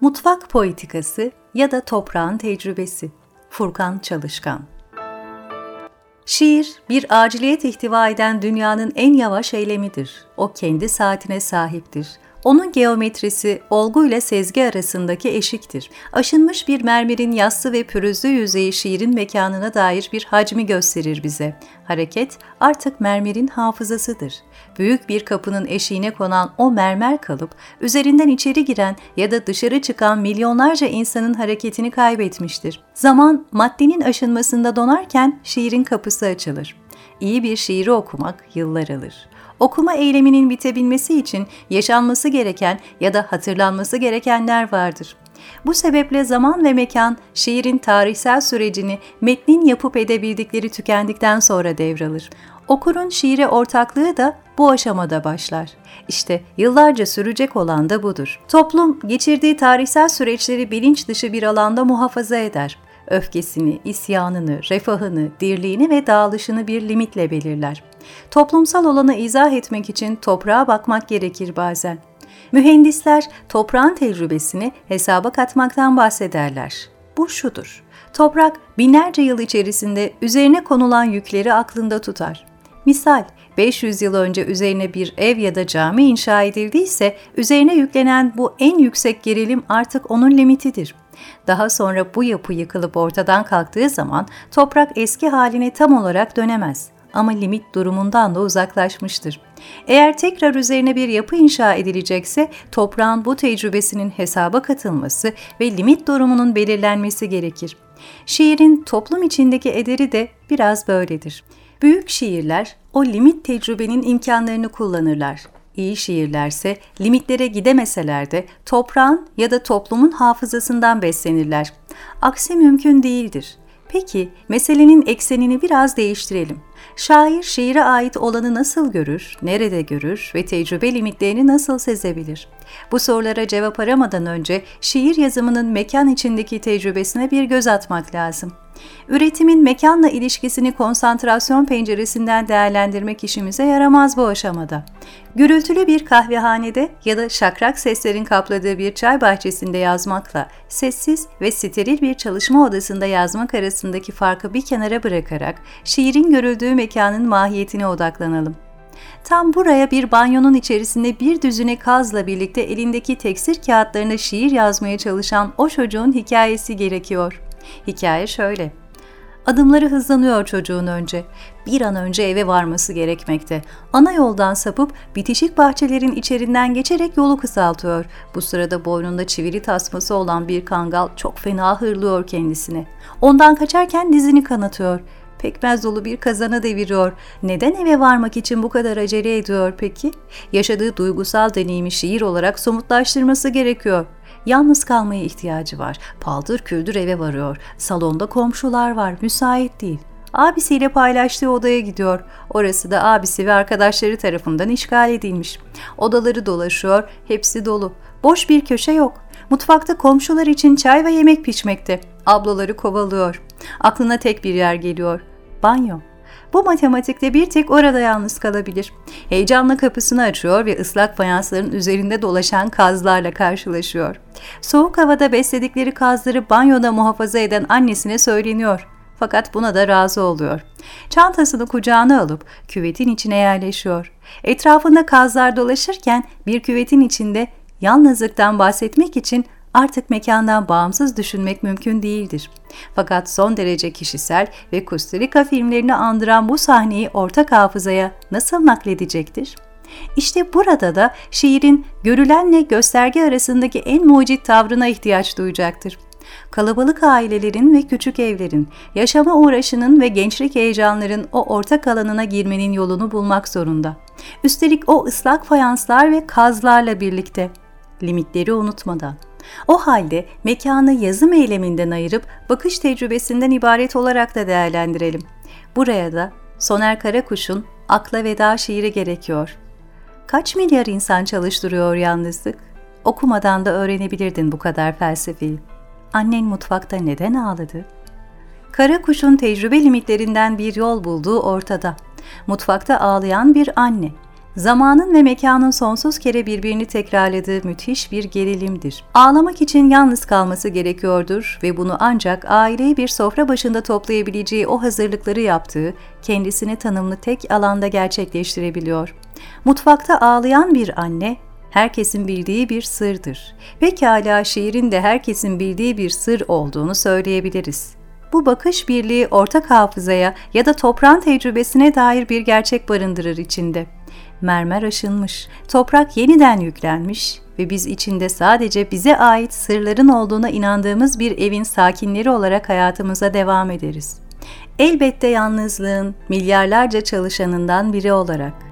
Mutfak Poetikası ya da Toprağın Tecrübesi Furkan Çalışkan Şiir, bir aciliyet ihtiva eden dünyanın en yavaş eylemidir. O kendi saatine sahiptir. Onun geometrisi olgu ile sezgi arasındaki eşiktir. Aşınmış bir mermerin yassı ve pürüzlü yüzeyi şiirin mekanına dair bir hacmi gösterir bize. Hareket artık mermerin hafızasıdır. Büyük bir kapının eşiğine konan o mermer kalıp, üzerinden içeri giren ya da dışarı çıkan milyonlarca insanın hareketini kaybetmiştir. Zaman maddenin aşınmasında donarken şiirin kapısı açılır. İyi bir şiiri okumak yıllar alır. Okuma eyleminin bitebilmesi için yaşanması gereken ya da hatırlanması gerekenler vardır. Bu sebeple zaman ve mekan şiirin tarihsel sürecini metnin yapıp edebildikleri tükendikten sonra devralır. Okurun şiire ortaklığı da bu aşamada başlar. İşte yıllarca sürecek olan da budur. Toplum geçirdiği tarihsel süreçleri bilinç dışı bir alanda muhafaza eder öfkesini, isyanını, refahını, dirliğini ve dağılışını bir limitle belirler. Toplumsal olanı izah etmek için toprağa bakmak gerekir bazen. Mühendisler toprağın tecrübesini hesaba katmaktan bahsederler. Bu şudur. Toprak binlerce yıl içerisinde üzerine konulan yükleri aklında tutar. Misal 500 yıl önce üzerine bir ev ya da cami inşa edildiyse üzerine yüklenen bu en yüksek gerilim artık onun limitidir. Daha sonra bu yapı yıkılıp ortadan kalktığı zaman toprak eski haline tam olarak dönemez ama limit durumundan da uzaklaşmıştır. Eğer tekrar üzerine bir yapı inşa edilecekse toprağın bu tecrübesinin hesaba katılması ve limit durumunun belirlenmesi gerekir. Şiirin toplum içindeki ederi de biraz böyledir. Büyük şiirler o limit tecrübenin imkanlarını kullanırlar. İyi şiirlerse limitlere gidemeseler de toprağın ya da toplumun hafızasından beslenirler. Aksi mümkün değildir. Peki, meselenin eksenini biraz değiştirelim. Şair şiire ait olanı nasıl görür, nerede görür ve tecrübe limitlerini nasıl sezebilir? Bu sorulara cevap aramadan önce şiir yazımının mekan içindeki tecrübesine bir göz atmak lazım. Üretimin mekanla ilişkisini konsantrasyon penceresinden değerlendirmek işimize yaramaz bu aşamada. Gürültülü bir kahvehanede ya da şakrak seslerin kapladığı bir çay bahçesinde yazmakla sessiz ve steril bir çalışma odasında yazmak arasındaki farkı bir kenara bırakarak şiirin görüldüğü mekanın mahiyetine odaklanalım. Tam buraya bir banyonun içerisinde bir düzüne kazla birlikte elindeki teksir kağıtlarına şiir yazmaya çalışan o çocuğun hikayesi gerekiyor. Hikaye şöyle. Adımları hızlanıyor çocuğun önce. Bir an önce eve varması gerekmekte. Ana yoldan sapıp bitişik bahçelerin içerinden geçerek yolu kısaltıyor. Bu sırada boynunda çivili tasması olan bir kangal çok fena hırlıyor kendisine. Ondan kaçarken dizini kanatıyor. Pekmez dolu bir kazana deviriyor. Neden eve varmak için bu kadar acele ediyor peki? Yaşadığı duygusal deneyimi şiir olarak somutlaştırması gerekiyor. Yalnız kalmaya ihtiyacı var. Paldır küldür eve varıyor. Salonda komşular var. Müsait değil. Abisiyle paylaştığı odaya gidiyor. Orası da abisi ve arkadaşları tarafından işgal edilmiş. Odaları dolaşıyor. Hepsi dolu. Boş bir köşe yok. Mutfakta komşular için çay ve yemek pişmekte. Ablaları kovalıyor. Aklına tek bir yer geliyor. Banyo. Bu matematikte bir tek orada yalnız kalabilir. Heyecanla kapısını açıyor ve ıslak fayansların üzerinde dolaşan kazlarla karşılaşıyor. Soğuk havada besledikleri kazları banyoda muhafaza eden annesine söyleniyor. Fakat buna da razı oluyor. Çantasını kucağına alıp küvetin içine yerleşiyor. Etrafında kazlar dolaşırken bir küvetin içinde yalnızlıktan bahsetmek için artık mekandan bağımsız düşünmek mümkün değildir. Fakat son derece kişisel ve Kusturika filmlerini andıran bu sahneyi ortak hafızaya nasıl nakledecektir? İşte burada da şiirin görülenle gösterge arasındaki en mucit tavrına ihtiyaç duyacaktır. Kalabalık ailelerin ve küçük evlerin, yaşama uğraşının ve gençlik heyecanların o ortak alanına girmenin yolunu bulmak zorunda. Üstelik o ıslak fayanslar ve kazlarla birlikte. Limitleri unutmadan. O halde mekanı yazım eyleminden ayırıp bakış tecrübesinden ibaret olarak da değerlendirelim. Buraya da Soner Karakuş'un Akla Veda şiiri gerekiyor. Kaç milyar insan çalıştırıyor yalnızlık? Okumadan da öğrenebilirdin bu kadar felsefeyi. Annen mutfakta neden ağladı? Kara kuşun tecrübe limitlerinden bir yol bulduğu ortada. Mutfakta ağlayan bir anne. Zamanın ve mekanın sonsuz kere birbirini tekrarladığı müthiş bir gerilimdir. Ağlamak için yalnız kalması gerekiyordur ve bunu ancak aileyi bir sofra başında toplayabileceği o hazırlıkları yaptığı, kendisini tanımlı tek alanda gerçekleştirebiliyor. Mutfakta ağlayan bir anne, herkesin bildiği bir sırdır. Pekala şiirin de herkesin bildiği bir sır olduğunu söyleyebiliriz. Bu bakış birliği ortak hafızaya ya da toprağın tecrübesine dair bir gerçek barındırır içinde. Mermer aşınmış, toprak yeniden yüklenmiş ve biz içinde sadece bize ait sırların olduğuna inandığımız bir evin sakinleri olarak hayatımıza devam ederiz. Elbette yalnızlığın milyarlarca çalışanından biri olarak